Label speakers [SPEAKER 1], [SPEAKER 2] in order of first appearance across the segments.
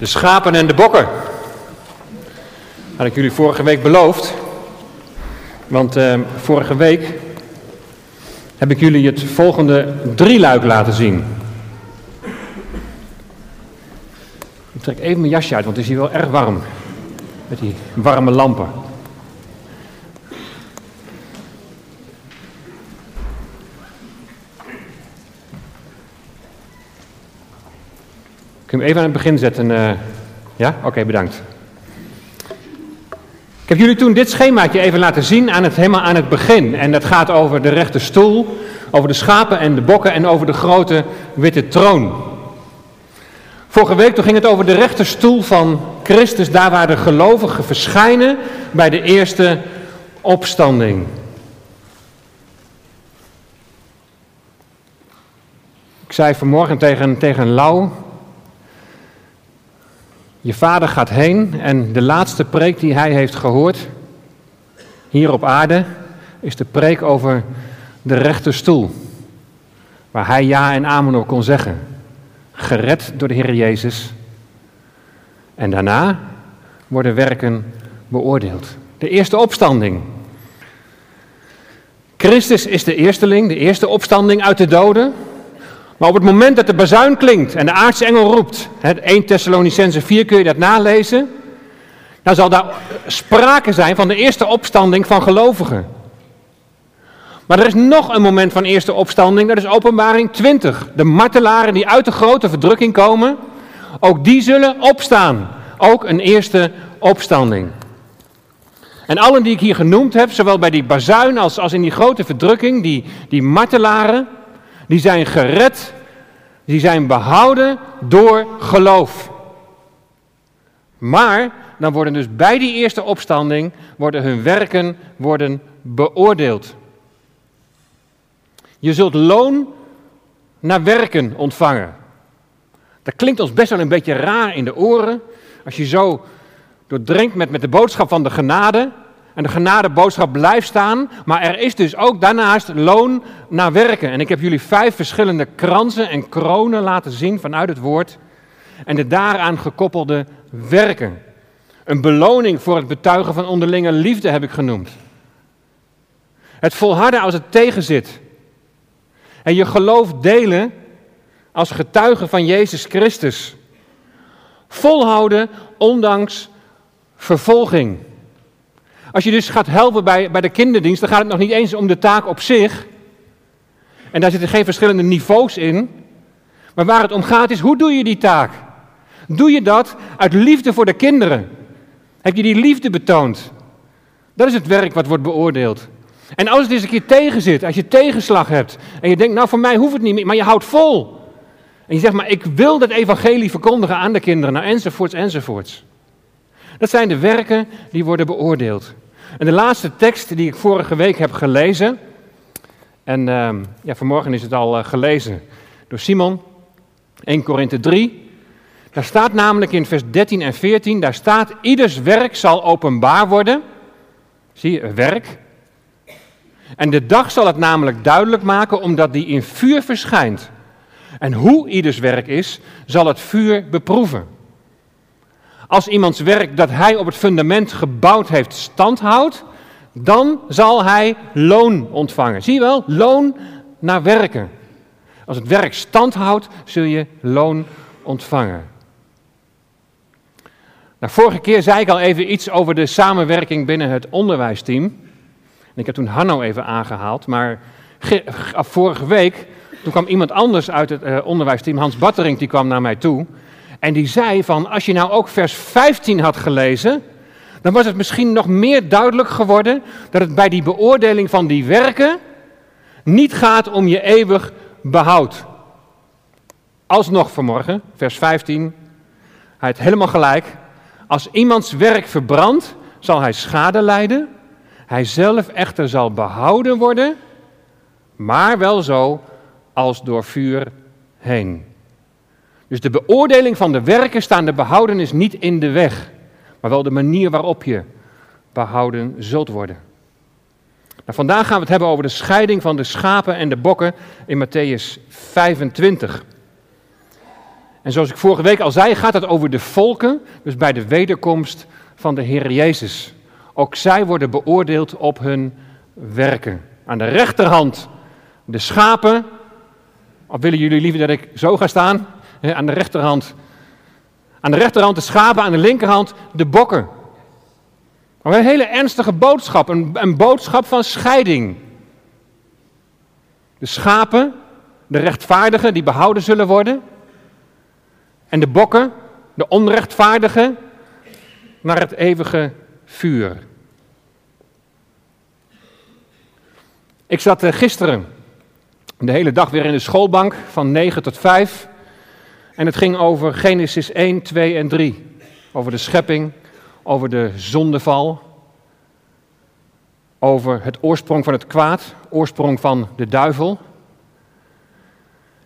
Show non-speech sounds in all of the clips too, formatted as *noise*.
[SPEAKER 1] De schapen en de bokken. Had ik jullie vorige week beloofd. Want uh, vorige week heb ik jullie het volgende drieluik laten zien. Ik trek even mijn jasje uit, want het is hier wel erg warm. Met die warme lampen. Kun je hem even aan het begin zetten? Uh, ja? Oké, bedankt. Ik heb jullie toen dit schemaatje even laten zien aan het, helemaal aan het begin. En dat gaat over de rechte stoel, over de schapen en de bokken en over de grote witte troon. Vorige week toen ging het over de rechte stoel van Christus, daar waar de gelovigen verschijnen bij de eerste opstanding. Ik zei vanmorgen tegen, tegen Lau, je vader gaat heen en de laatste preek die hij heeft gehoord hier op aarde is de preek over de rechte stoel. Waar hij ja en amen op kon zeggen. Gered door de Heer Jezus. En daarna worden werken beoordeeld. De eerste opstanding. Christus is de eersteling, de eerste opstanding uit de doden. Maar op het moment dat de bazuin klinkt en de aartsengel roept, 1 Thessalonicense 4 kun je dat nalezen, dan zal daar sprake zijn van de eerste opstanding van gelovigen. Maar er is nog een moment van eerste opstanding, dat is openbaring 20. De martelaren die uit de grote verdrukking komen, ook die zullen opstaan. Ook een eerste opstanding. En allen die ik hier genoemd heb, zowel bij die bazuin als, als in die grote verdrukking, die, die martelaren, die zijn gered, die zijn behouden door geloof. Maar dan worden dus bij die eerste opstanding worden hun werken worden beoordeeld. Je zult loon naar werken ontvangen. Dat klinkt ons best wel een beetje raar in de oren. Als je zo doordringt met, met de boodschap van de genade. En de genadeboodschap blijft staan. Maar er is dus ook daarnaast loon naar werken. En ik heb jullie vijf verschillende kransen en kronen laten zien vanuit het woord. En de daaraan gekoppelde werken. Een beloning voor het betuigen van onderlinge liefde heb ik genoemd. Het volharden als het tegenzit. En je geloof delen als getuige van Jezus Christus. Volhouden ondanks vervolging. Als je dus gaat helpen bij, bij de kinderdienst, dan gaat het nog niet eens om de taak op zich. En daar zitten geen verschillende niveaus in. Maar waar het om gaat is, hoe doe je die taak? Doe je dat uit liefde voor de kinderen? Heb je die liefde betoond? Dat is het werk wat wordt beoordeeld. En als het eens een keer tegen zit, als je tegenslag hebt en je denkt, nou voor mij hoeft het niet meer, maar je houdt vol. En je zegt, maar ik wil dat evangelie verkondigen aan de kinderen, nou enzovoorts, enzovoorts. Dat zijn de werken die worden beoordeeld. En de laatste tekst die ik vorige week heb gelezen, en uh, ja, vanmorgen is het al uh, gelezen door Simon, 1 Korinthe 3. Daar staat namelijk in vers 13 en 14, daar staat, ieders werk zal openbaar worden. Zie je, werk. En de dag zal het namelijk duidelijk maken, omdat die in vuur verschijnt. En hoe ieders werk is, zal het vuur beproeven. Als iemands werk dat hij op het fundament gebouwd heeft standhoudt, dan zal hij loon ontvangen. Zie je wel? Loon naar werken. Als het werk standhoudt, zul je loon ontvangen. Nou, vorige keer zei ik al even iets over de samenwerking binnen het onderwijsteam. Ik heb toen Hanno even aangehaald, maar vorige week toen kwam iemand anders uit het uh, onderwijsteam, Hans Battering, die kwam naar mij toe. En die zei van, als je nou ook vers 15 had gelezen, dan was het misschien nog meer duidelijk geworden dat het bij die beoordeling van die werken niet gaat om je eeuwig behoud. Alsnog vanmorgen, vers 15, hij heeft helemaal gelijk. Als iemands werk verbrandt, zal hij schade lijden. Hij zelf echter zal behouden worden, maar wel zo als door vuur heen. Dus de beoordeling van de werken staan de behoudenis niet in de weg, maar wel de manier waarop je behouden zult worden. Nou, vandaag gaan we het hebben over de scheiding van de schapen en de bokken in Matthäus 25. En zoals ik vorige week al zei, gaat het over de volken, dus bij de wederkomst van de Heer Jezus. Ook zij worden beoordeeld op hun werken. Aan de rechterhand de schapen. Of willen jullie liever dat ik zo ga staan? Aan de rechterhand. Aan de rechterhand de schapen, aan de linkerhand de bokken. Maar een hele ernstige boodschap, een, een boodschap van scheiding. De schapen, de rechtvaardigen die behouden zullen worden. En de bokken, de onrechtvaardigen, naar het eeuwige vuur. Ik zat eh, gisteren de hele dag weer in de schoolbank van 9 tot 5. En het ging over Genesis 1, 2 en 3. Over de schepping, over de zondeval, over het oorsprong van het kwaad, oorsprong van de duivel.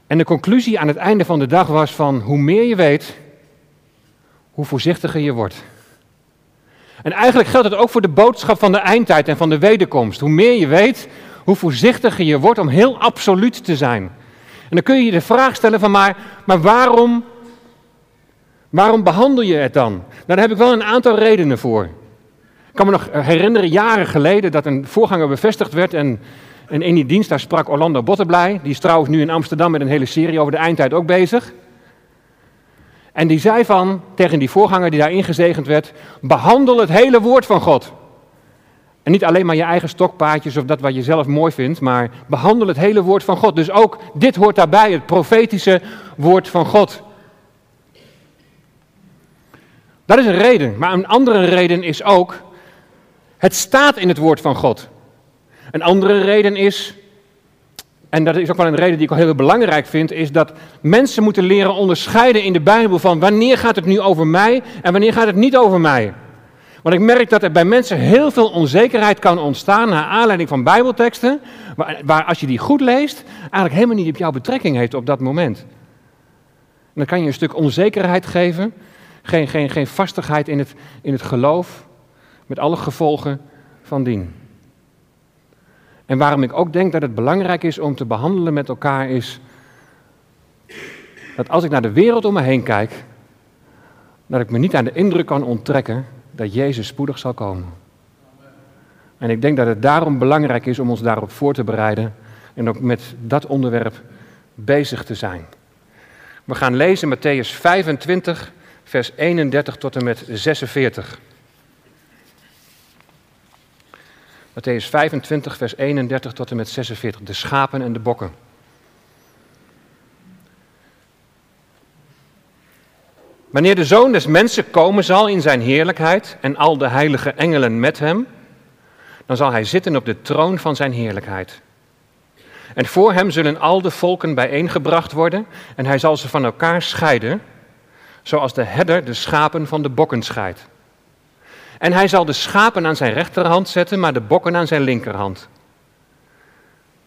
[SPEAKER 1] En de conclusie aan het einde van de dag was van hoe meer je weet, hoe voorzichtiger je wordt. En eigenlijk geldt het ook voor de boodschap van de eindtijd en van de wederkomst. Hoe meer je weet, hoe voorzichtiger je wordt om heel absoluut te zijn. En dan kun je de vraag stellen van maar, maar waarom, waarom behandel je het dan? Nou, daar heb ik wel een aantal redenen voor. Ik kan me nog herinneren, jaren geleden, dat een voorganger bevestigd werd en, in die dienst, daar sprak Orlando Botteblij. Die is trouwens nu in Amsterdam met een hele serie over de eindtijd ook bezig. En die zei van, tegen die voorganger die daar ingezegend werd, behandel het hele woord van God. En niet alleen maar je eigen stokpaardjes of dat wat je zelf mooi vindt, maar behandel het hele woord van God. Dus ook dit hoort daarbij, het profetische woord van God. Dat is een reden, maar een andere reden is ook, het staat in het woord van God. Een andere reden is, en dat is ook wel een reden die ik al heel belangrijk vind, is dat mensen moeten leren onderscheiden in de Bijbel van wanneer gaat het nu over mij en wanneer gaat het niet over mij. Want ik merk dat er bij mensen heel veel onzekerheid kan ontstaan naar aanleiding van Bijbelteksten, waar, waar als je die goed leest, eigenlijk helemaal niet op jouw betrekking heeft op dat moment. En dan kan je een stuk onzekerheid geven, geen, geen, geen vastigheid in het, in het geloof, met alle gevolgen van dien. En waarom ik ook denk dat het belangrijk is om te behandelen met elkaar is dat als ik naar de wereld om me heen kijk, dat ik me niet aan de indruk kan onttrekken dat Jezus spoedig zal komen. En ik denk dat het daarom belangrijk is om ons daarop voor te bereiden en ook met dat onderwerp bezig te zijn. We gaan lezen Matthäus 25, vers 31 tot en met 46. Matthäus 25, vers 31 tot en met 46. De schapen en de bokken. Wanneer de zoon des mensen komen zal in zijn heerlijkheid en al de heilige engelen met hem, dan zal hij zitten op de troon van zijn heerlijkheid. En voor hem zullen al de volken bijeengebracht worden en hij zal ze van elkaar scheiden, zoals de herder de schapen van de bokken scheidt. En hij zal de schapen aan zijn rechterhand zetten, maar de bokken aan zijn linkerhand.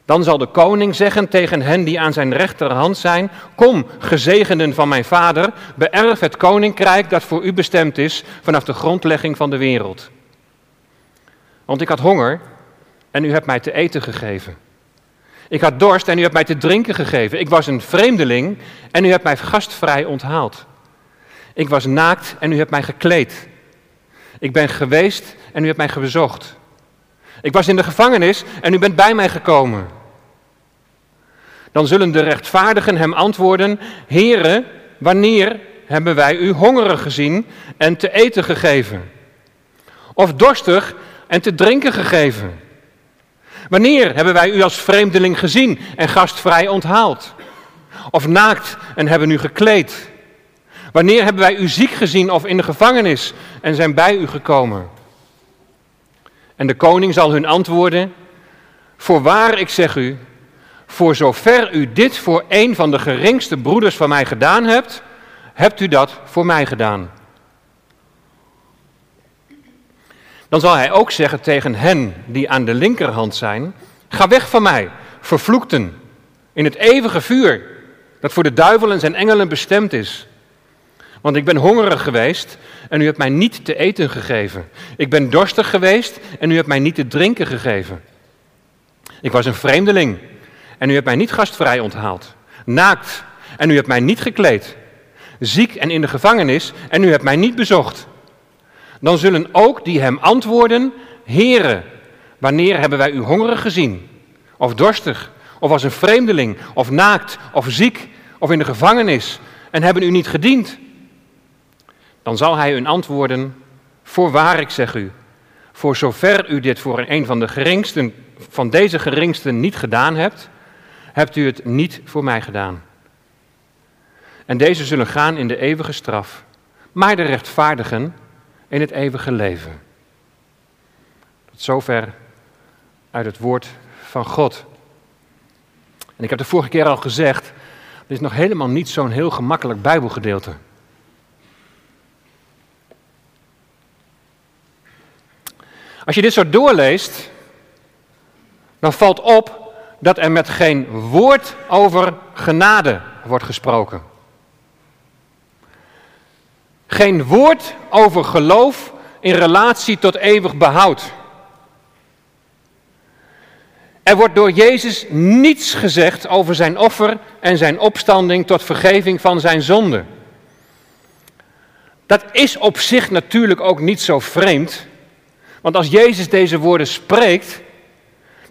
[SPEAKER 1] Dan zal de koning zeggen tegen hen die aan zijn rechterhand zijn: Kom, gezegenden van mijn vader, beërf het koninkrijk dat voor u bestemd is vanaf de grondlegging van de wereld. Want ik had honger en u hebt mij te eten gegeven. Ik had dorst en u hebt mij te drinken gegeven. Ik was een vreemdeling en u hebt mij gastvrij onthaald. Ik was naakt en u hebt mij gekleed. Ik ben geweest en u hebt mij bezocht. Ik was in de gevangenis en u bent bij mij gekomen. Dan zullen de rechtvaardigen hem antwoorden: Heere, wanneer hebben wij u hongerig gezien en te eten gegeven? Of dorstig en te drinken gegeven? Wanneer hebben wij u als vreemdeling gezien en gastvrij onthaald? Of naakt en hebben u gekleed? Wanneer hebben wij u ziek gezien of in de gevangenis en zijn bij u gekomen? En de koning zal hun antwoorden: Voorwaar, ik zeg u, voor zover u dit voor een van de geringste broeders van mij gedaan hebt, hebt u dat voor mij gedaan. Dan zal hij ook zeggen tegen hen die aan de linkerhand zijn: Ga weg van mij, vervloekten, in het eeuwige vuur, dat voor de duivel en zijn engelen bestemd is. Want ik ben hongerig geweest en u hebt mij niet te eten gegeven. Ik ben dorstig geweest en u hebt mij niet te drinken gegeven. Ik was een vreemdeling en u hebt mij niet gastvrij onthaald. Naakt en u hebt mij niet gekleed. ziek en in de gevangenis, en u hebt mij niet bezocht. Dan zullen ook die hem antwoorden, Heere, wanneer hebben wij u hongerig gezien? Of dorstig, of als een vreemdeling, of naakt, of ziek, of in de gevangenis, en hebben u niet gediend? Dan zal hij hun antwoorden, voorwaar ik zeg u, voor zover u dit voor een van de geringsten, van deze geringsten niet gedaan hebt, hebt u het niet voor mij gedaan. En deze zullen gaan in de eeuwige straf, maar de rechtvaardigen in het eeuwige leven. Tot zover uit het woord van God. En ik heb de vorige keer al gezegd, dit is nog helemaal niet zo'n heel gemakkelijk Bijbelgedeelte. Als je dit zo doorleest, dan valt op dat er met geen woord over genade wordt gesproken. Geen woord over geloof in relatie tot eeuwig behoud. Er wordt door Jezus niets gezegd over zijn offer en zijn opstanding tot vergeving van zijn zonde. Dat is op zich natuurlijk ook niet zo vreemd, want als Jezus deze woorden spreekt,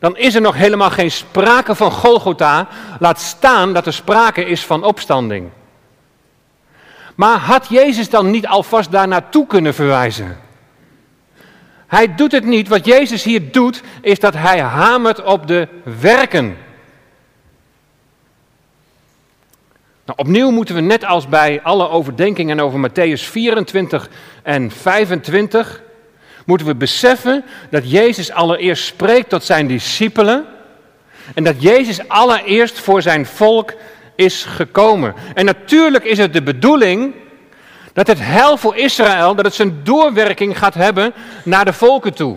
[SPEAKER 1] dan is er nog helemaal geen sprake van Golgotha, laat staan dat er sprake is van opstanding. Maar had Jezus dan niet alvast daar naartoe kunnen verwijzen? Hij doet het niet. Wat Jezus hier doet, is dat hij hamert op de werken. Nou, opnieuw moeten we net als bij alle overdenkingen over Matthäus 24 en 25, moeten we beseffen dat Jezus allereerst spreekt tot zijn discipelen en dat Jezus allereerst voor zijn volk is gekomen. En natuurlijk is het de bedoeling dat het hel voor Israël, dat het zijn doorwerking gaat hebben naar de volken toe.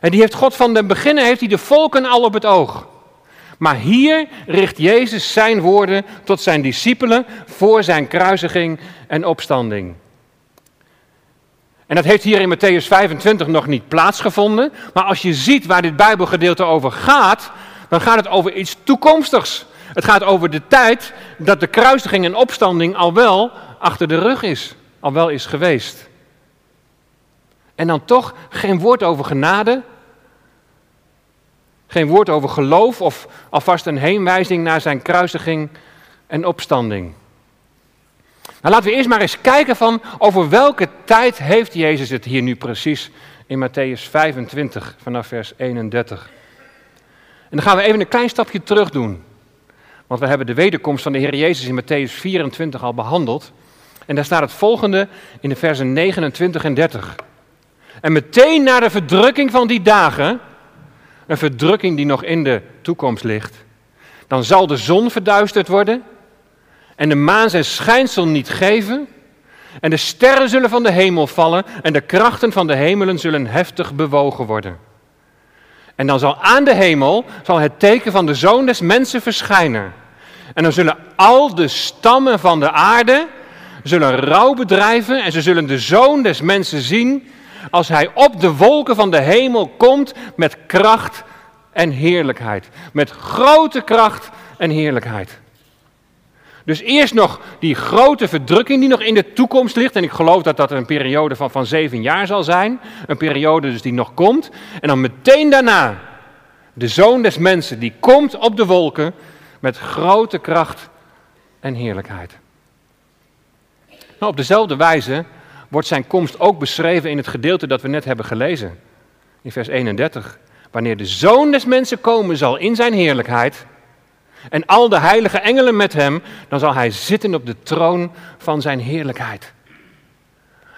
[SPEAKER 1] En die heeft God van den beginnen, heeft hij de volken al op het oog. Maar hier richt Jezus zijn woorden tot zijn discipelen voor zijn kruisiging en opstanding. En dat heeft hier in Matthäus 25 nog niet plaatsgevonden. Maar als je ziet waar dit Bijbelgedeelte over gaat, dan gaat het over iets toekomstigs. Het gaat over de tijd dat de kruisiging en opstanding al wel achter de rug is, al wel is geweest. En dan toch geen woord over genade, geen woord over geloof of alvast een heenwijzing naar zijn kruisiging en opstanding. Nou, laten we eerst maar eens kijken van over welke tijd heeft Jezus het hier nu precies in Matthäus 25 vanaf vers 31. En dan gaan we even een klein stapje terug doen. Want we hebben de wederkomst van de Heer Jezus in Matthäus 24 al behandeld. En daar staat het volgende in de versen 29 en 30. En meteen na de verdrukking van die dagen, een verdrukking die nog in de toekomst ligt, dan zal de zon verduisterd worden en de maan zijn schijnsel niet geven. En de sterren zullen van de hemel vallen en de krachten van de hemelen zullen heftig bewogen worden. En dan zal aan de hemel zal het teken van de zoon des mensen verschijnen. En dan zullen al de stammen van de aarde zullen rouw bedrijven en ze zullen de zoon des mensen zien als hij op de wolken van de hemel komt met kracht en heerlijkheid. Met grote kracht en heerlijkheid. Dus eerst nog die grote verdrukking die nog in de toekomst ligt. En ik geloof dat dat een periode van, van zeven jaar zal zijn. Een periode dus die nog komt. En dan meteen daarna de zoon des mensen die komt op de wolken met grote kracht en heerlijkheid. Nou, op dezelfde wijze wordt zijn komst ook beschreven in het gedeelte dat we net hebben gelezen. In vers 31. Wanneer de zoon des mensen komen zal in zijn heerlijkheid en al de heilige engelen met hem, dan zal hij zitten op de troon van zijn heerlijkheid.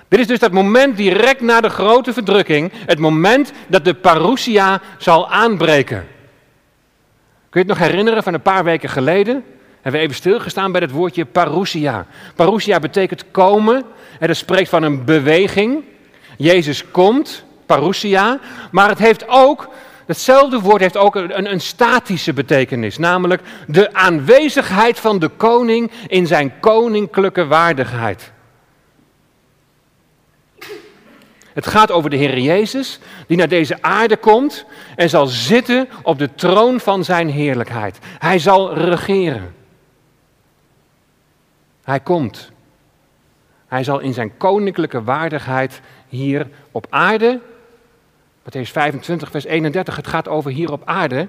[SPEAKER 1] Dit is dus dat moment direct na de grote verdrukking, het moment dat de parousia zal aanbreken. Kun je het nog herinneren van een paar weken geleden? Hebben we even stilgestaan bij het woordje parousia. Parousia betekent komen. En dat spreekt van een beweging. Jezus komt, parousia. Maar het heeft ook Hetzelfde woord heeft ook een, een, statische betekenis, namelijk de aanwezigheid van de koning in zijn koninklijke waardigheid. Het gaat over de Heer Jezus, die naar deze aarde komt en zal zitten op de troon van zijn heerlijkheid. Hij zal regeren. Hij komt. Hij zal in zijn koninklijke waardigheid hier op aarde, Matthäus 25, vers 31, het gaat over hier op aarde,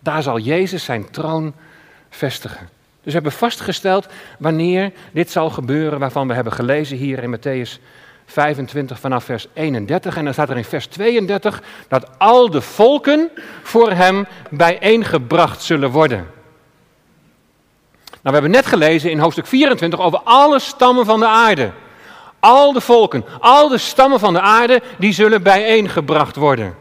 [SPEAKER 1] daar zal Jezus zijn troon vestigen. Dus we hebben vastgesteld wanneer dit zal gebeuren, waarvan we hebben gelezen hier in Matthäus 25 vanaf vers 31. En dan staat er in vers 32 dat al de volken voor hem bijeengebracht zullen worden. Nou, we hebben net gelezen in hoofdstuk 24 over alle stammen van de aarde. Al de volken, al de stammen van de aarde, die zullen bijeengebracht worden.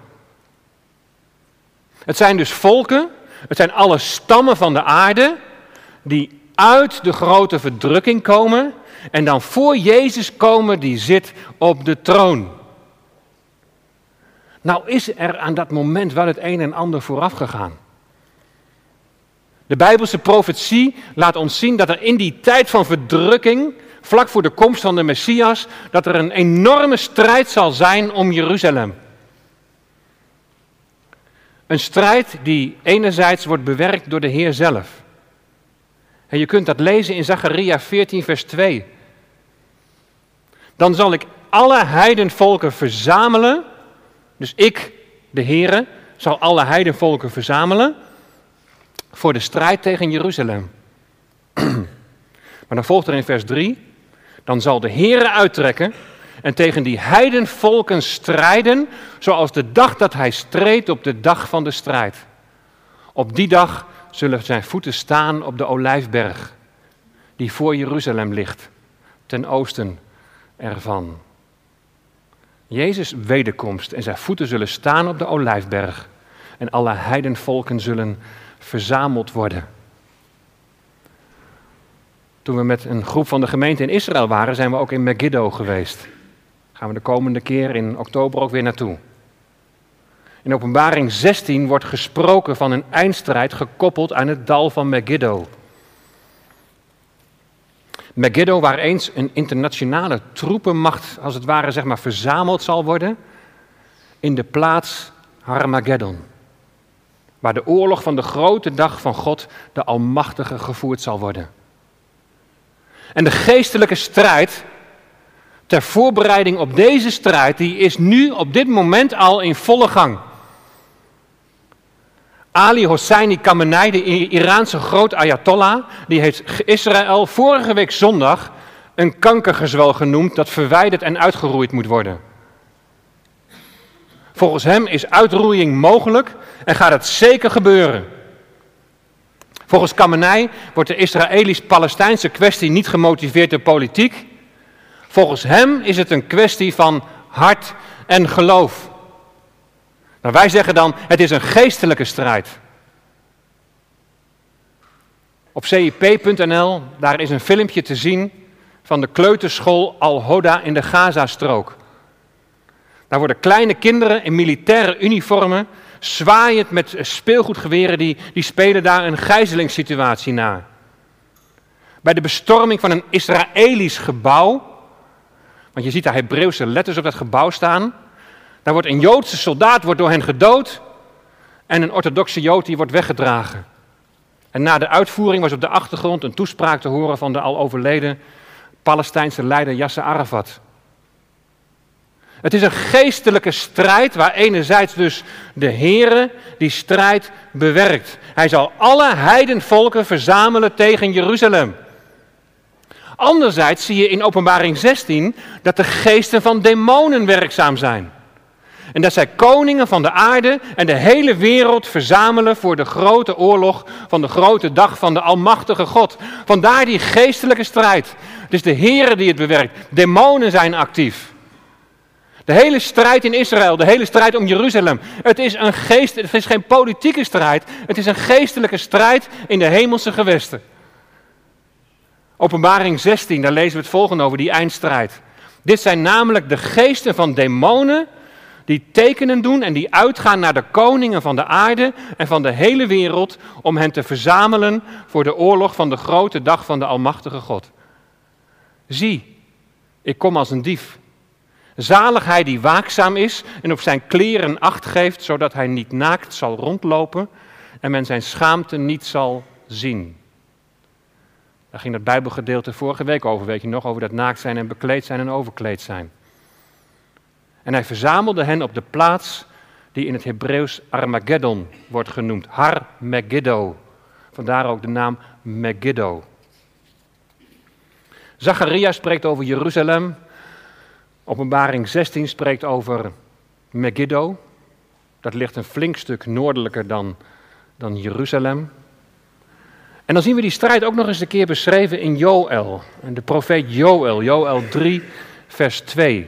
[SPEAKER 1] Het zijn dus volken, het zijn alle stammen van de aarde die uit de grote verdrukking komen en dan voor Jezus komen die zit op de troon. Nou is er aan dat moment wel het een en ander vooraf gegaan. De Bijbelse profetie laat ons zien dat er in die tijd van verdrukking, vlak voor de komst van de Messias, dat er een enorme strijd zal zijn om Jeruzalem. Een strijd die enerzijds wordt bewerkt door de Heer zelf. En je kunt dat lezen in Zacharia 14, vers 2. Dan zal ik alle heidenvolken verzamelen. Dus ik, de Heere, zal alle heidenvolken verzamelen voor de strijd tegen Jeruzalem. *clears throat* maar dan volgt er in vers 3, dan zal de Heere uittrekken en tegen die heidenvolken strijden, zoals de dag dat hij streed op de dag van de strijd. Op die dag zullen zijn voeten staan op de olijfberg, die voor Jeruzalem ligt, ten oosten ervan. Jezus' wederkomst en zijn voeten zullen staan op de olijfberg en alle heidenvolken zullen verzameld worden. Toen we met een groep van de gemeente in Israël waren, zijn we ook in Megiddo geweest. Gaan we de komende keer in oktober ook weer naartoe. In openbaring 16 wordt gesproken van een eindstrijd gekoppeld aan het dal van Megiddo. Megiddo, waar eens een internationale troepenmacht, als het ware, zeg maar, verzameld zal worden, in de plaats Harmageddon. Waar de oorlog van de grote dag van God, de Almachtige, gevoerd zal worden. En de geestelijke strijd, ter voorbereiding op deze strijd, die is nu op dit moment al in volle gang. Ali Hosseini Khamenei, de Iraanse groot Ayatollah, die heeft Israël vorige week zondag een kankergezwel genoemd dat verwijderd en uitgeroeid moet worden. Volgens hem is uitroeiing mogelijk en gaat het zeker gebeuren. Volgens Khamenei wordt de Israëlisch-Palestijnse kwestie niet gemotiveerd door politiek. Volgens hem is het een kwestie van hart en geloof. Maar wij zeggen dan, het is een geestelijke strijd. Op cip.nl, daar is een filmpje te zien van de kleuterschool Al-Hoda in de Gazastrook. Daar worden kleine kinderen in militaire uniformen, zwaaiend met speelgoedgeweren, die, die spelen daar een gijzelingssituatie na. Bij de bestorming van een Israëlisch gebouw, want je ziet daar Hebreeuwse letters op dat gebouw staan, daar wordt een Joodse soldaat wordt door hen gedood en een orthodoxe Jood die wordt weggedragen. En na de uitvoering was op de achtergrond een toespraak te horen van de al overleden Palestijnse leider Yasser Arafat. Het is een geestelijke strijd waar enerzijds dus de Heere die strijd bewerkt. Hij zal alle heidenvolken verzamelen tegen Jeruzalem. Anderzijds zie je in Openbaring 16 dat de geesten van demonen werkzaam zijn. En dat zij koningen van de aarde en de hele wereld verzamelen voor de grote oorlog van de grote dag van de Almachtige God. Vandaar die geestelijke strijd. Het is de Heere die het bewerkt. Demonen zijn actief. De hele strijd in Israël, de hele strijd om Jeruzalem. Het is een geest, het is geen politieke strijd. Het is een geestelijke strijd in de hemelse gewesten. Openbaring 16, daar lezen we het volgende over, die eindstrijd. Dit zijn namelijk de geesten van demonen die tekenen doen en die uitgaan naar de koningen van de aarde en van de hele wereld om hen te verzamelen voor de oorlog van de grote dag van de Almachtige God. Zie, ik kom als een dief. Zalig hij die waakzaam is en op zijn kleren acht geeft, zodat hij niet naakt zal rondlopen en men zijn schaamte niet zal zien. Daar ging het Bijbelgedeelte vorige week over, weet je nog, over dat naakt zijn en bekleed zijn en overkleed zijn. En hij verzamelde hen op de plaats die in het Hebreeuws Armageddon wordt genoemd. Har Megiddo. Vandaar ook de naam Megiddo. Zacharia spreekt over Jeruzalem. Openbaring 16 spreekt over Megiddo. Dat ligt een flink stuk noordelijker dan, dan Jeruzalem. En dan zien we die strijd ook nog eens een keer beschreven in Joël. De profeet Joël, Joël 3, vers 2.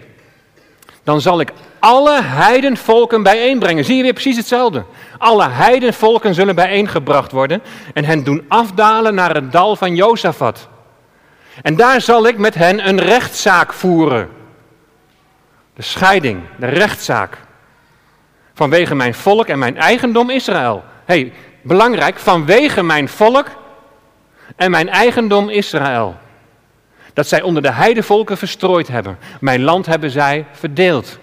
[SPEAKER 1] Dan zal ik alle heidenvolken bijeenbrengen. Zie je weer precies hetzelfde. Alle heidenvolken zullen bijeengebracht worden en hen doen afdalen naar het dal van Jozefat. En daar zal ik met hen een rechtszaak voeren. De scheiding, de rechtszaak. Vanwege mijn volk en mijn eigendom Israël. hey, belangrijk, vanwege mijn volk en mijn eigendom Israël. Dat zij onder de heidevolken verstrooid hebben. Mijn land hebben zij verdeeld.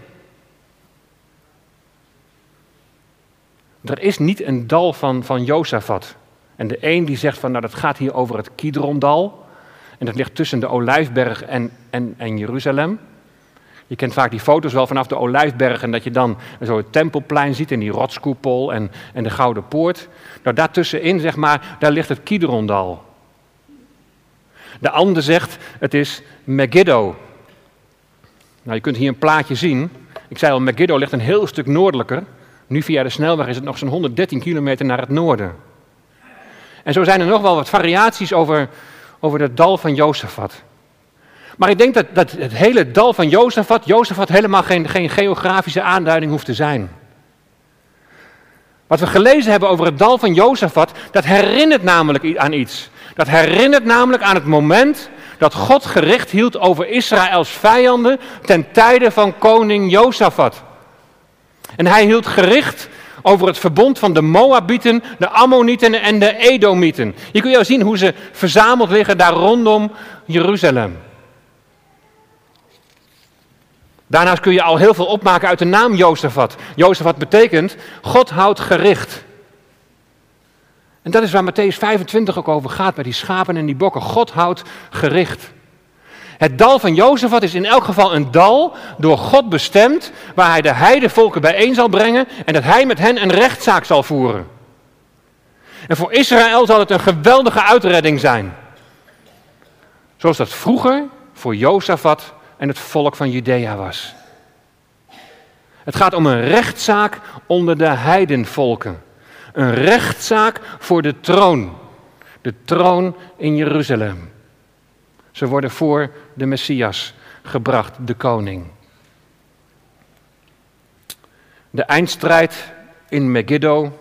[SPEAKER 1] Er is niet een dal van, van Jozefat. En de een die zegt van, nou dat gaat hier over het Kidrondal. En dat ligt tussen de Olijfberg en, en, en Jeruzalem. Je kent vaak die foto's wel vanaf de Olijfberg en dat je dan zo het tempelplein ziet en die rotskoepel en, en de Gouden Poort. Nou, daartussenin, zeg maar, daar ligt het Kidrondal. De ander zegt, het is Megiddo. Nou, je kunt hier een plaatje zien. Ik zei al, Megiddo ligt een heel stuk noordelijker. Nu via de snelweg is het nog zo'n 113 kilometer naar het noorden. En zo zijn er nog wel wat variaties over, over het dal van Jozefat. Maar ik denk dat, dat het hele dal van Jozefat, Jozefat helemaal geen, geen geografische aanduiding hoeft te zijn. Wat we gelezen hebben over het dal van Jozefat, dat herinnert namelijk aan iets. Dat herinnert namelijk aan het moment dat God gericht hield over Israëls vijanden ten tijde van koning Jozefat. En hij hield gericht over het verbond van de Moabieten, de Ammonieten en de Edomieten. Je kunt jou zien hoe ze verzameld liggen daar rondom Jeruzalem. Daarnaast kun je al heel veel opmaken uit de naam Jozefat. Jozefat betekent God houdt gericht. En dat is waar Matthäus 25 ook over gaat, bij die schapen en die bokken. God houdt gericht. Het dal van Jozefat is in elk geval een dal door God bestemd, waar hij de heidevolken bijeen zal brengen en dat hij met hen een rechtszaak zal voeren. En voor Israël zal het een geweldige uitredding zijn. Zoals dat vroeger voor Jozefat en het volk van Judea was. Het gaat om een rechtszaak onder de heidenvolken. Een rechtszaak voor de troon. De troon in Jeruzalem. Ze worden voor de Messias gebracht, de koning. De eindstrijd in Megiddo,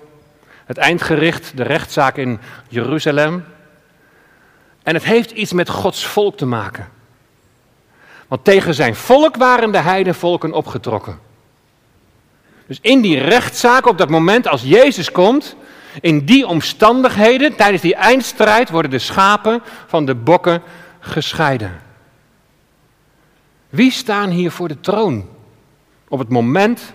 [SPEAKER 1] het eindgericht, de rechtszaak in Jeruzalem. En het heeft iets met Gods volk te maken. Want tegen zijn volk waren de heidenvolken opgetrokken. Dus in die rechtszaak, op dat moment als Jezus komt, in die omstandigheden, tijdens die eindstrijd, worden de schapen van de bokken gescheiden. Wie staan hier voor de troon? Op het moment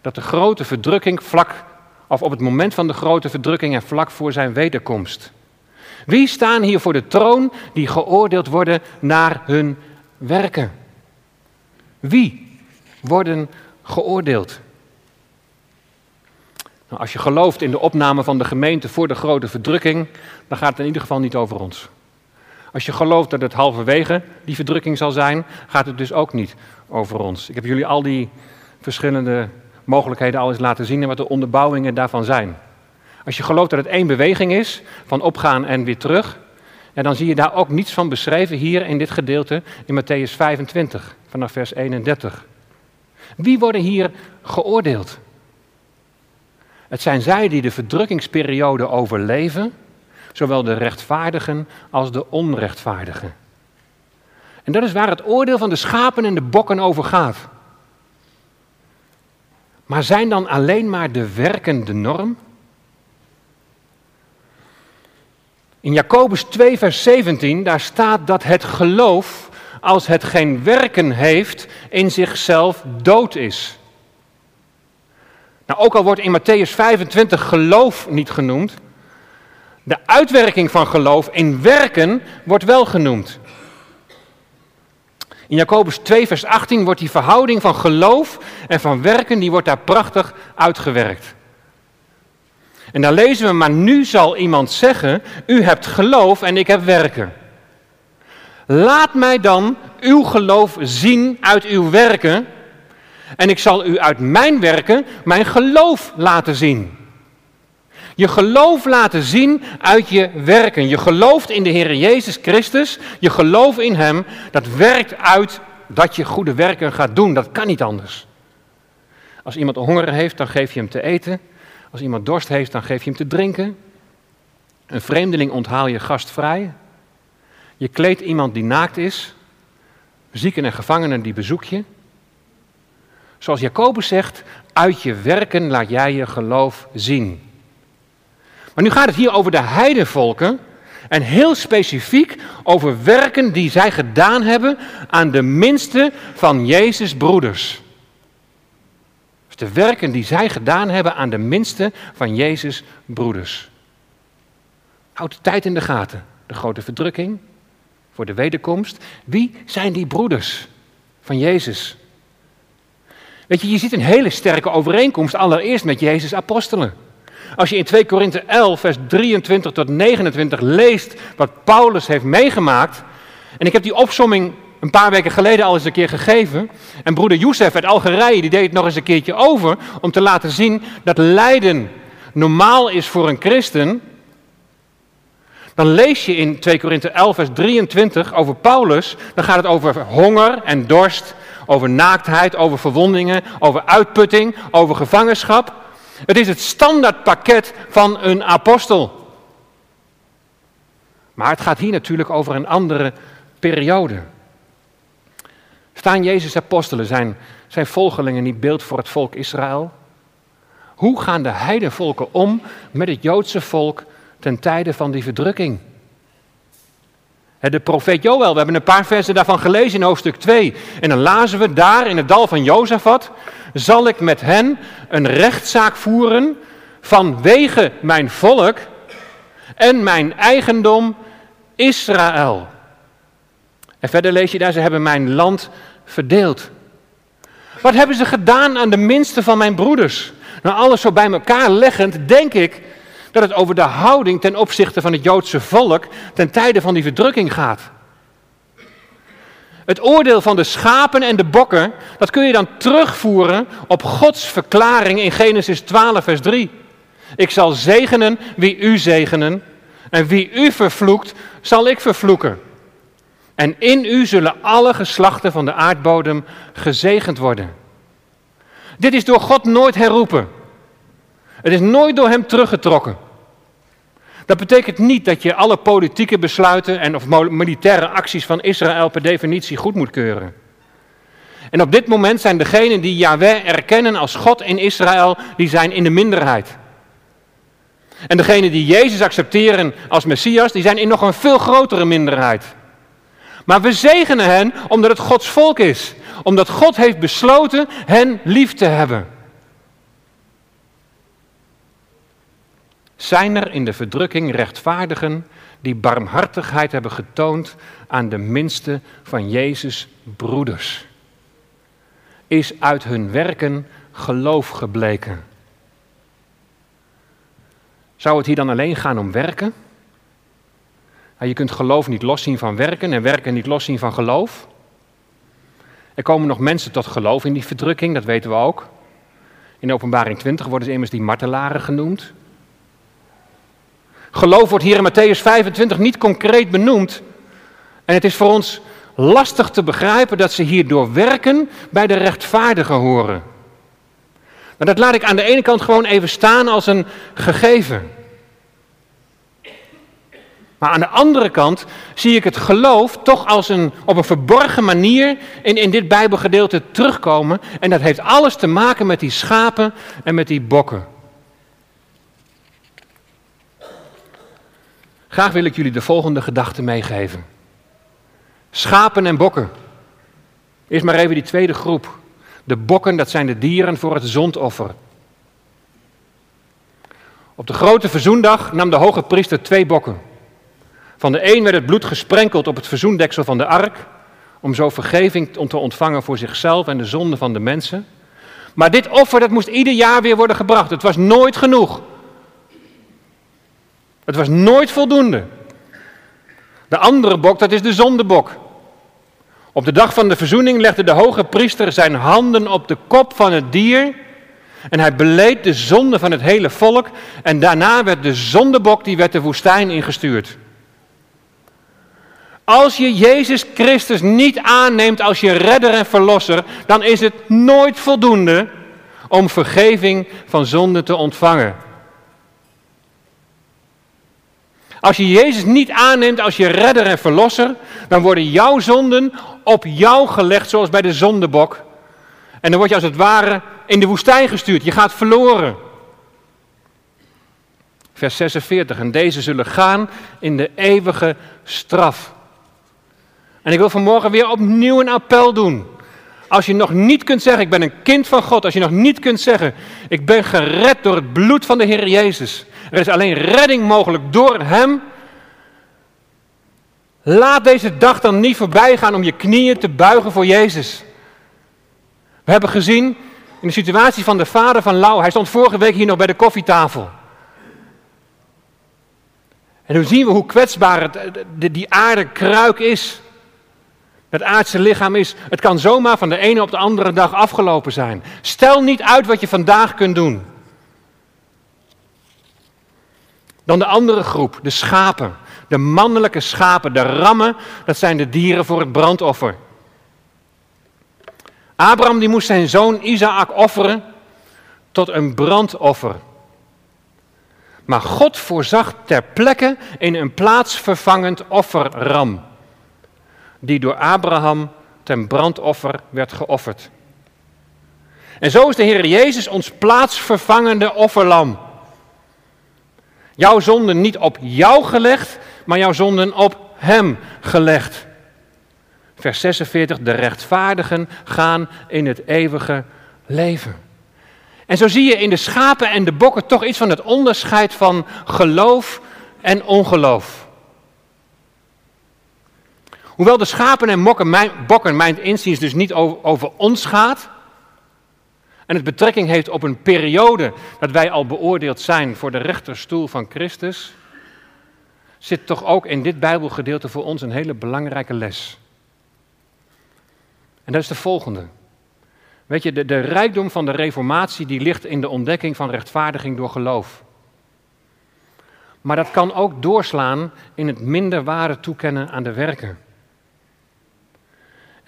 [SPEAKER 1] dat de grote verdrukking vlak, of op het moment van de grote verdrukking en vlak voor zijn wederkomst. Wie staan hier voor de troon die geoordeeld worden naar hun werken? Wie worden geoordeeld? Nou, als je gelooft in de opname van de gemeente voor de grote verdrukking, dan gaat het in ieder geval niet over ons. Als je gelooft dat het halverwege die verdrukking zal zijn, gaat het dus ook niet over ons. Ik heb jullie al die verschillende mogelijkheden al eens laten zien en wat de onderbouwingen daarvan zijn. Als je gelooft dat het één beweging is, van opgaan en weer terug, en dan zie je daar ook niets van beschreven hier in dit gedeelte in Matthäus 25, vanaf vers 31. Wie worden hier geoordeeld? Het zijn zij die de verdrukkingsperiode overleven, zowel de rechtvaardigen als de onrechtvaardigen. En dat is waar het oordeel van de schapen en de bokken over gaat. Maar zijn dan alleen maar de werken de norm? In Jacobus 2, vers 17, daar staat dat het geloof, als het geen werken heeft, in zichzelf dood is. Nou, ook al wordt in Matthäus 25 geloof niet genoemd, De uitwerking van geloof in werken wordt wel genoemd. In Jacobus 2, vers 18 wordt die verhouding van geloof en van werken, die wordt daar prachtig uitgewerkt. En daar lezen we, maar nu zal iemand zeggen, u hebt geloof en ik heb werken. Laat mij dan uw geloof zien uit uw werken en ik zal u uit mijn werken mijn geloof laten zien. Je geloof laten zien uit je werken. Je gelooft in de Heer Jezus Christus. Je geloof in Hem. Dat werkt uit dat je goede werken gaat doen. Dat kan niet anders. Als iemand honger heeft, dan geef je hem te eten. Als iemand dorst heeft, dan geef je hem te drinken. Een vreemdeling onthaal je gastvrij. Je kleedt iemand die naakt is. Zieken en gevangenen die bezoek je. Zoals Jacobus zegt, uit je werken laat jij je geloof zien. Maar nu gaat het hier over de heidenvolken en heel specifiek over werken die zij gedaan hebben aan de minste van Jezus' broeders. De werken die zij gedaan hebben aan de minste van Jezus' broeders. Houd de tijd in de gaten. De grote verdrukking voor de wederkomst. Wie zijn die broeders van Jezus? Weet je, je ziet een hele sterke overeenkomst allereerst met Jezus' apostelen. Als je in 2 Korinthe 11, vers 23 tot 29 leest wat Paulus heeft meegemaakt. En ik heb die opsomming een paar weken geleden al eens een keer gegeven. En broeder Youssef uit Algerije, die deed het nog eens een keertje over. Om te laten zien dat lijden normaal is voor een christen. Dan lees je in 2 Korinthe 11, vers 23 over Paulus. Dan gaat het over honger en dorst. Over naaktheid, over verwondingen, over uitputting, over gevangenschap. Het is het standaardpakket van een apostel. Maar het gaat hier natuurlijk over een andere periode. Staan Jezus' apostelen, zijn, zijn volgelingen niet beeld voor het volk Israël? Hoe gaan de heidenvolken om met het Joodse volk ten tijde van die verdrukking? De profeet Joël, we hebben een paar versen daarvan gelezen in hoofdstuk 2. En dan lazen we daar in het dal van Jozefat, zal ik met hen een rechtszaak voeren vanwege mijn volk en mijn eigendom Israël. En verder lees je daar, ze hebben mijn land verdeeld. Wat hebben ze gedaan aan de minste van mijn broeders? Nou, alles zo bij elkaar leggend, denk ik dat het over de houding ten opzichte van het Joodse volk ten tijde van die verdrukking gaat. Het oordeel van de schapen en de bokken, dat kun je dan terugvoeren op Gods verklaring in Genesis 12, vers 3. Ik zal zegenen wie u zegenen, en wie u vervloekt, zal ik vervloeken. En in u zullen alle geslachten van de aardbodem gezegend worden. Dit is door God nooit herroepen. Het is nooit door hem teruggetrokken. Dat betekent niet dat je alle politieke besluiten en of militaire acties van Israël per definitie goed moet keuren. En op dit moment zijn degenen die Yahweh erkennen als God in Israël, die zijn in de minderheid. En degenen die Jezus accepteren als Messias, die zijn in nog een veel grotere minderheid. Maar we zegenen hen omdat het Gods volk is. Omdat God heeft besloten hen lief te hebben. Zijn er in de verdrukking rechtvaardigen die barmhartigheid hebben getoond aan de minste van Jezus' broeders? Is uit hun werken geloof gebleken? Zou het hier dan alleen gaan om werken? Nou, je kunt geloof niet loszien van werken en werken niet loszien van geloof. Er komen nog mensen tot geloof in die verdrukking, dat weten we ook. In openbaring 20 worden ze immers die martelaren genoemd. Geloof wordt hier in Matthäus 25 niet concreet benoemd. En het is voor ons lastig te begrijpen dat ze hier door werken bij de rechtvaardigen horen. Maar dat laat ik aan de ene kant gewoon even staan als een gegeven. Maar aan de andere kant zie ik het geloof toch als een, op een verborgen manier in, in dit Bijbelgedeelte terugkomen. En dat heeft alles te maken met die schapen en met die bokken. Graag wil ik jullie de volgende gedachte meegeven. Schapen en bokken. Eerst maar even die tweede groep. De bokken, dat zijn de dieren voor het zondoffer. Op de grote verzoendag nam de hoge priester twee bokken. Van de een werd het bloed gesprenkeld op het verzoendeksel van de ark, om zo vergeving te ontvangen voor zichzelf en de zonde van de mensen. Maar dit offer dat moest ieder jaar weer worden gebracht. Het was nooit genoeg. Het was nooit voldoende. De andere bok, dat is de zondebok. Op de dag van de verzoening legde de hoge priester zijn handen op de kop van het dier en hij beleed de zonde van het hele volk en daarna werd de zondebok die werd de woestijn ingestuurd. Als je Jezus Christus niet aanneemt als je redder en verlosser, dan is het nooit voldoende om vergeving van zonde te ontvangen. Als je Jezus niet aanneemt als je redder en verlosser, dan worden jouw zonden op jou gelegd, zoals bij de zondebok. En dan word je als het ware in de woestijn gestuurd. Je gaat verloren. Vers 46. En deze zullen gaan in de eeuwige straf. En ik wil vanmorgen weer opnieuw een appel doen. Als je nog niet kunt zeggen, ik ben een kind van God. Als je nog niet kunt zeggen, ik ben gered door het bloed van de Heer Jezus. Er is alleen redding mogelijk door Hem. Laat deze dag dan niet voorbij gaan om je knieën te buigen voor Jezus. We hebben gezien in de situatie van de vader van Lau. Hij stond vorige week hier nog bij de koffietafel. En nu zien we hoe kwetsbaar het, die aarde kruik is. Het aardse lichaam is. Het kan zomaar van de ene op de andere dag afgelopen zijn. Stel niet uit wat je vandaag kunt doen. Dan de andere groep, de schapen. De mannelijke schapen, de rammen, dat zijn de dieren voor het brandoffer. Abraham die moest zijn zoon Isaac offeren tot een brandoffer. Maar God voorzag ter plekke in een plaatsvervangend offerram, die door Abraham ten brandoffer werd geofferd. En zo is de Heer Jezus ons plaatsvervangende offerlam. Jouw zonden niet op jou gelegd, maar jouw zonden op Hem gelegd. Vers 46, de rechtvaardigen gaan in het eeuwige leven. En zo zie je in de schapen en de bokken toch iets van het onderscheid van geloof en ongeloof. Hoewel de schapen en mokken, mijn, bokken mijn inziens dus niet over, over ons gaat, en het betrekking heeft op een periode dat wij al beoordeeld zijn voor de rechterstoel van Christus, zit toch ook in dit Bijbelgedeelte voor ons een hele belangrijke les. En dat is de volgende. Weet je, de, rijkdom van de Reformatie die ligt in de ontdekking van rechtvaardiging door geloof. Maar dat kan ook doorslaan in het minder ware toekennen aan de werken.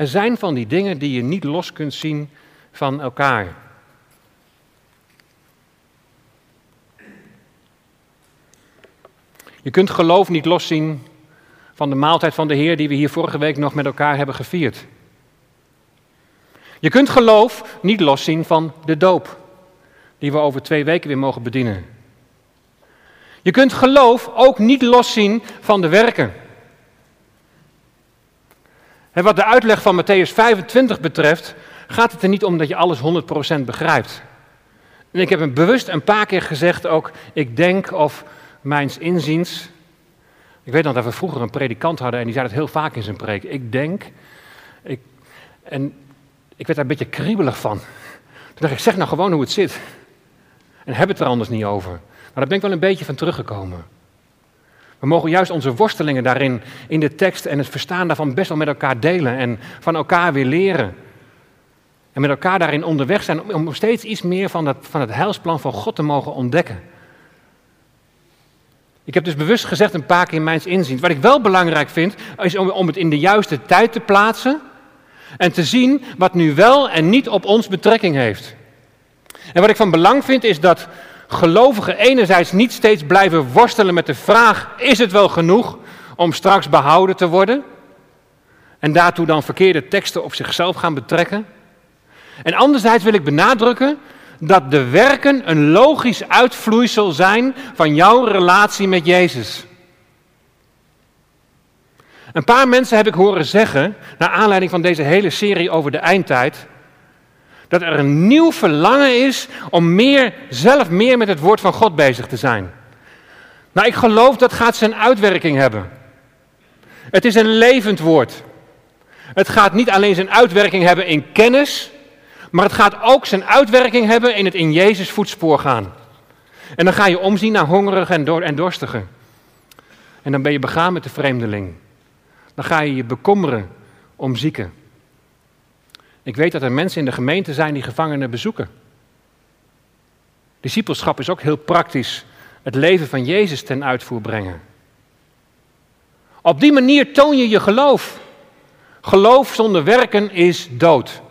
[SPEAKER 1] Er zijn van die dingen die je niet los kunt zien van elkaar. Je kunt geloof niet loszien van de maaltijd van de Heer die we hier vorige week nog met elkaar hebben gevierd. Je kunt geloof niet loszien van de doop, die we over twee weken weer mogen bedienen. Je kunt geloof ook niet loszien van de werken. En wat de uitleg van Matthäus 25 betreft, gaat het er niet om dat je alles 100% begrijpt. En ik heb hem bewust een paar keer gezegd ook, ik denk of mijns inziens. Ik weet nog dat we vroeger een predikant hadden en die zei het heel vaak in zijn preek. Ik denk, ik, en ik werd daar een beetje kriebelig van. Toen dacht ik, zeg nou gewoon hoe het zit. En heb het er anders niet over. Maar daar ben ik wel een beetje van teruggekomen. We mogen juist onze worstelingen daarin, in de tekst en het verstaan daarvan best wel met elkaar delen en van elkaar weer leren. En met elkaar daarin onderweg zijn om steeds iets meer van, dat, van het heilsplan van God te mogen ontdekken. Ik heb dus bewust gezegd een paar keer in mijn inzien. Wat ik wel belangrijk vind, is om, om het in de juiste tijd te plaatsen. En te zien wat nu wel en niet op ons betrekking heeft. En wat ik van belang vind is dat gelovigen enerzijds niet steeds blijven worstelen met de vraag: is het wel genoeg om straks behouden te worden? En daartoe dan verkeerde teksten op zichzelf gaan betrekken. En anderzijds wil ik benadrukken dat de werken een logisch uitvloeisel zijn van jouw relatie met Jezus. Een paar mensen heb ik horen zeggen, naar aanleiding van deze hele serie over de eindtijd, Dat er een nieuw verlangen is om meer, zelf meer met het woord van God bezig te zijn. Nou, ik geloof dat gaat zijn uitwerking hebben. Het is een levend woord. Het gaat niet alleen zijn uitwerking hebben in kennis, maar het gaat ook zijn uitwerking hebben in het in Jezus voetspoor gaan. En dan ga je omzien naar hongerigen en dorstigen. En dan ben je begaan met de vreemdeling. Dan ga je je bekommeren om zieken. Ik weet dat er mensen in de gemeente zijn die gevangenen bezoeken. Discipelschap is ook heel praktisch het leven van Jezus ten uitvoer brengen. Op die manier toon je je geloof. Geloof zonder werken is dood.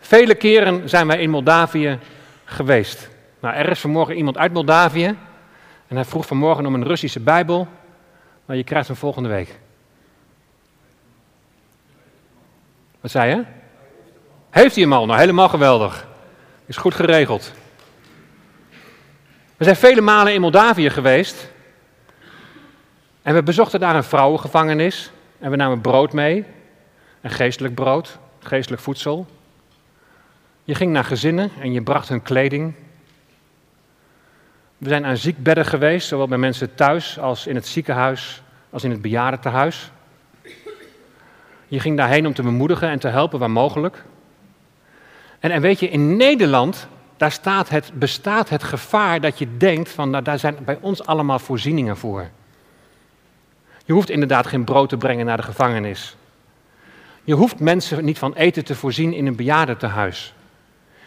[SPEAKER 1] Vele keren zijn wij in Moldavië geweest. Nou, er is vanmorgen iemand uit Moldavië en hij vroeg vanmorgen om een Russische Bijbel, maar je krijgt hem volgende week. Wat zei je? Heeft hij hem al? Nou, helemaal geweldig. Is goed geregeld. We zijn vele malen in Moldavië geweest. En we bezochten daar een vrouwengevangenis. En we namen brood mee. Een geestelijk brood, geestelijk voedsel. Je ging naar gezinnen en je bracht hun kleding. We zijn aan ziekbedden geweest, zowel bij mensen thuis als in het ziekenhuis, als in het bejaardentehuis. Je ging daarheen om te bemoedigen en te helpen waar mogelijk. En, en weet je, in Nederland, daar staat het, bestaat het gevaar dat je denkt van, nou, daar zijn bij ons allemaal voorzieningen voor. Je hoeft inderdaad geen brood te brengen naar de gevangenis. Je hoeft mensen niet van eten te voorzien in een bejaardentehuis.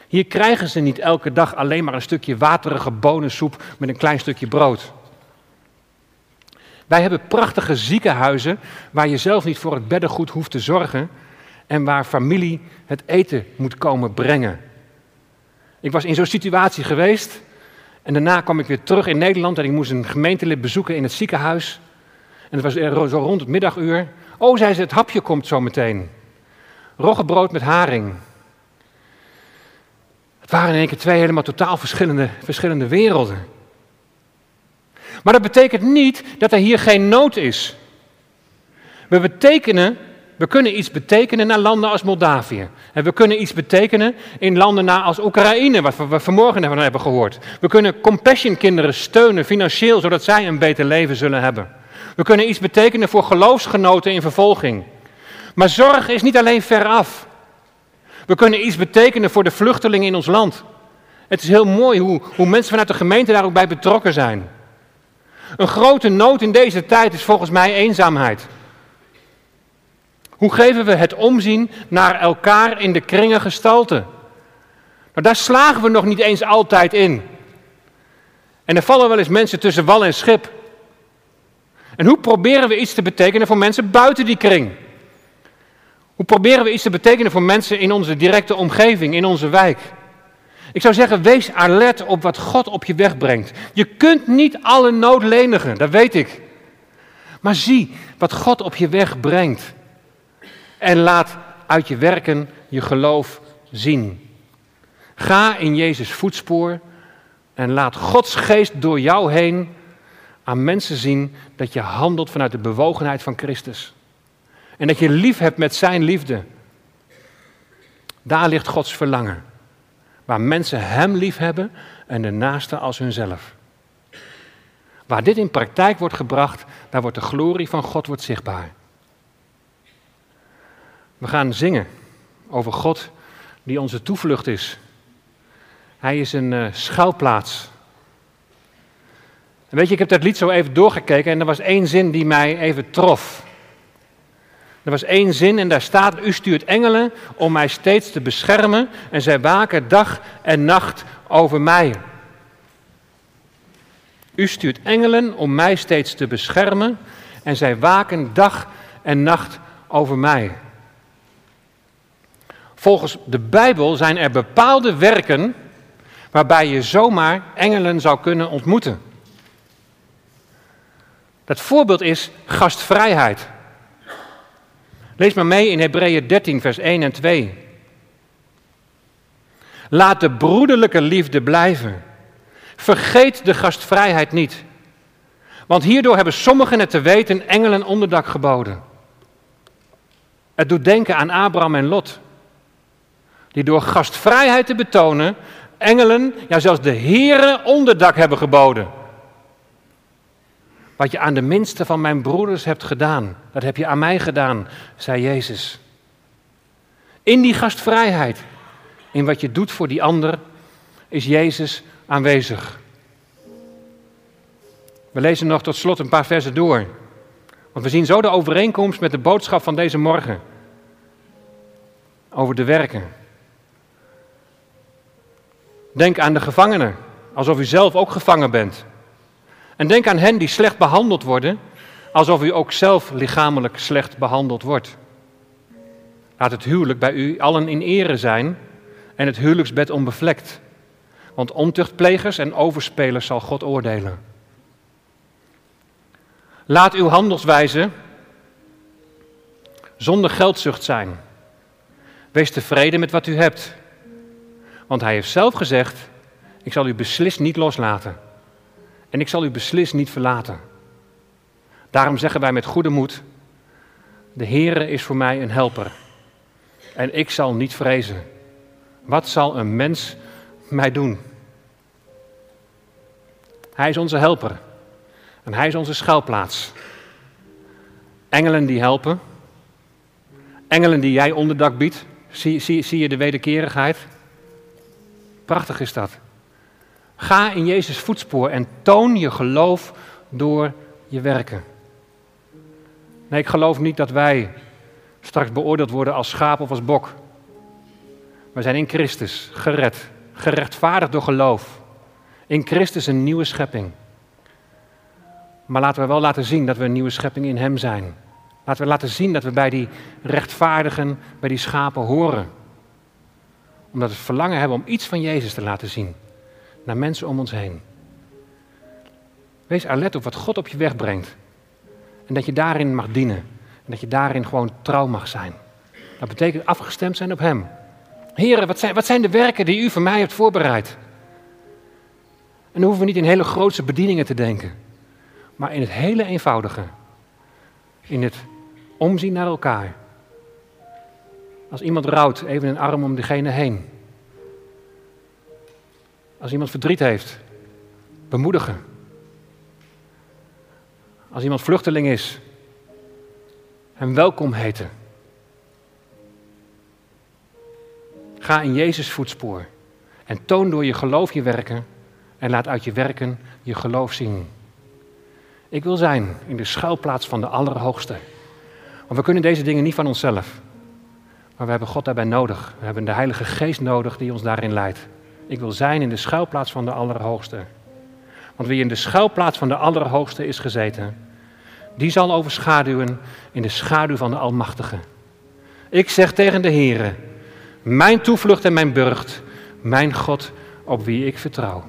[SPEAKER 1] Hier krijgen ze niet elke dag alleen maar een stukje waterige bonensoep met een klein stukje brood. Wij hebben prachtige ziekenhuizen waar je zelf niet voor het beddengoed hoeft te zorgen en waar familie het eten moet komen brengen. Ik was in zo'n situatie geweest en daarna kwam ik weer terug in Nederland en ik moest een gemeentelid bezoeken in het ziekenhuis. En het was zo rond het middaguur. Oh, zei ze, het hapje komt zo meteen. Roggebrood met haring. Het waren in één keer twee helemaal totaal verschillende, verschillende werelden. Maar dat betekent niet dat er hier geen nood is. We betekenen, we kunnen iets betekenen naar landen als Moldavië. En we kunnen iets betekenen in landen als Oekraïne, wat we vanmorgen van hebben gehoord. We kunnen compassion kinderen steunen financieel, zodat zij een beter leven zullen hebben. We kunnen iets betekenen voor geloofsgenoten in vervolging. Maar zorg is niet alleen veraf. We kunnen iets betekenen voor de vluchtelingen in ons land. Het is heel mooi hoe, hoe mensen vanuit de gemeente daar ook bij betrokken zijn. Een grote nood in deze tijd is volgens mij eenzaamheid. Hoe geven we het omzien naar elkaar in de kringen gestalte? Maar daar slagen we nog niet eens altijd in. En er vallen wel eens mensen tussen wal en schip. En hoe proberen we iets te betekenen voor mensen buiten die kring? Hoe proberen we iets te betekenen voor mensen in onze directe omgeving, in onze wijk? Ik zou zeggen, wees alert op wat God op je weg brengt. Je kunt niet alle nood lenigen, dat weet ik. Maar zie wat God op je weg brengt. En laat uit je werken je geloof zien. Ga in Jezus voetspoor en laat Gods geest door jou heen aan mensen zien dat je handelt vanuit de bewogenheid van Christus. En dat je lief hebt met zijn liefde. Daar ligt Gods verlangen. Waar mensen Hem lief hebben en de naaste als hunzelf. Waar dit in praktijk wordt gebracht, daar wordt de glorie van God wordt zichtbaar. We gaan zingen over God die onze toevlucht is. Hij is een uh, schuilplaats. En weet je, ik heb dat lied zo even doorgekeken en er was één zin die mij even trof. Er was één zin en daar staat: U stuurt engelen om mij steeds te beschermen en zij waken dag en nacht over mij. U stuurt engelen om mij steeds te beschermen en zij waken dag en nacht over mij. Volgens de Bijbel zijn er bepaalde werken waarbij je zomaar engelen zou kunnen ontmoeten. Dat voorbeeld is gastvrijheid. Lees maar mee in Hebreeën 13, vers 1 en 2. Laat de broederlijke liefde blijven. Vergeet de gastvrijheid niet. Want hierdoor hebben sommigen het te weten engelen onderdak geboden. Het doet denken aan Abraham en Lot. Die door gastvrijheid te betonen, engelen, ja zelfs de heren onderdak hebben geboden. Wat je aan de minste van mijn broeders hebt gedaan, dat heb je aan mij gedaan, zei Jezus. In die gastvrijheid, in wat je doet voor die ander, is Jezus aanwezig. We lezen nog tot slot een paar versen door. Want we zien zo de overeenkomst met de boodschap van deze morgen. Over de werken. Denk aan de gevangenen, alsof u zelf ook gevangen bent. En denk aan hen die slecht behandeld worden, alsof u ook zelf lichamelijk slecht behandeld wordt. Laat het huwelijk bij u allen in ere zijn en het huwelijksbed onbevlekt. Want ontuchtplegers en overspelers zal God oordelen. Laat uw handelswijze zonder geldzucht zijn. Wees tevreden met wat u hebt. Want hij heeft zelf gezegd: Ik zal u beslist niet loslaten. En ik zal u beslist niet verlaten. Daarom zeggen wij met goede moed: De Heere is voor mij een helper. En ik zal niet vrezen. Wat zal een mens mij doen? Hij is onze helper. En hij is onze schuilplaats. Engelen die helpen. Engelen die jij onderdak biedt. Zie, zie, zie je de wederkerigheid? Prachtig is dat. Ga in Jezus voetspoor en toon je geloof door je werken. Nee, ik geloof niet dat wij straks beoordeeld worden als schaap of als bok. We zijn in Christus gered, gerechtvaardigd door geloof. In Christus een nieuwe schepping. Maar laten we wel laten zien dat we een nieuwe schepping in Hem zijn. Laten we laten zien dat we bij die rechtvaardigen, bij die schapen horen. Omdat we het verlangen hebben om iets van Jezus te laten zien. Naar mensen om ons heen. Wees alert op wat God op je weg brengt. En dat je daarin mag dienen. En dat je daarin gewoon trouw mag zijn. Dat betekent afgestemd zijn op Hem. Heren, wat zijn, wat zijn de werken die u voor mij hebt voorbereid? En dan hoeven we niet in hele grootse bedieningen te denken. Maar in het hele eenvoudige. In het omzien naar elkaar. Als iemand rouwt, even een arm om degene heen. Als iemand verdriet heeft, bemoedigen. Als iemand vluchteling is, hem welkom heten. Ga in Jezus voetspoor en toon door je geloof je werken en laat uit je werken je geloof zien. Ik wil zijn in de schuilplaats van de Allerhoogste. Want we kunnen deze dingen niet van onszelf. Maar we hebben God daarbij nodig. We hebben de Heilige Geest nodig die ons daarin leidt. Ik wil zijn in de schuilplaats van de Allerhoogste. Want wie in de schuilplaats van de Allerhoogste is gezeten, die zal overschaduwen in de schaduw van de Almachtige. Ik zeg tegen de Heere, mijn toevlucht en mijn burcht, mijn God op wie ik vertrouw.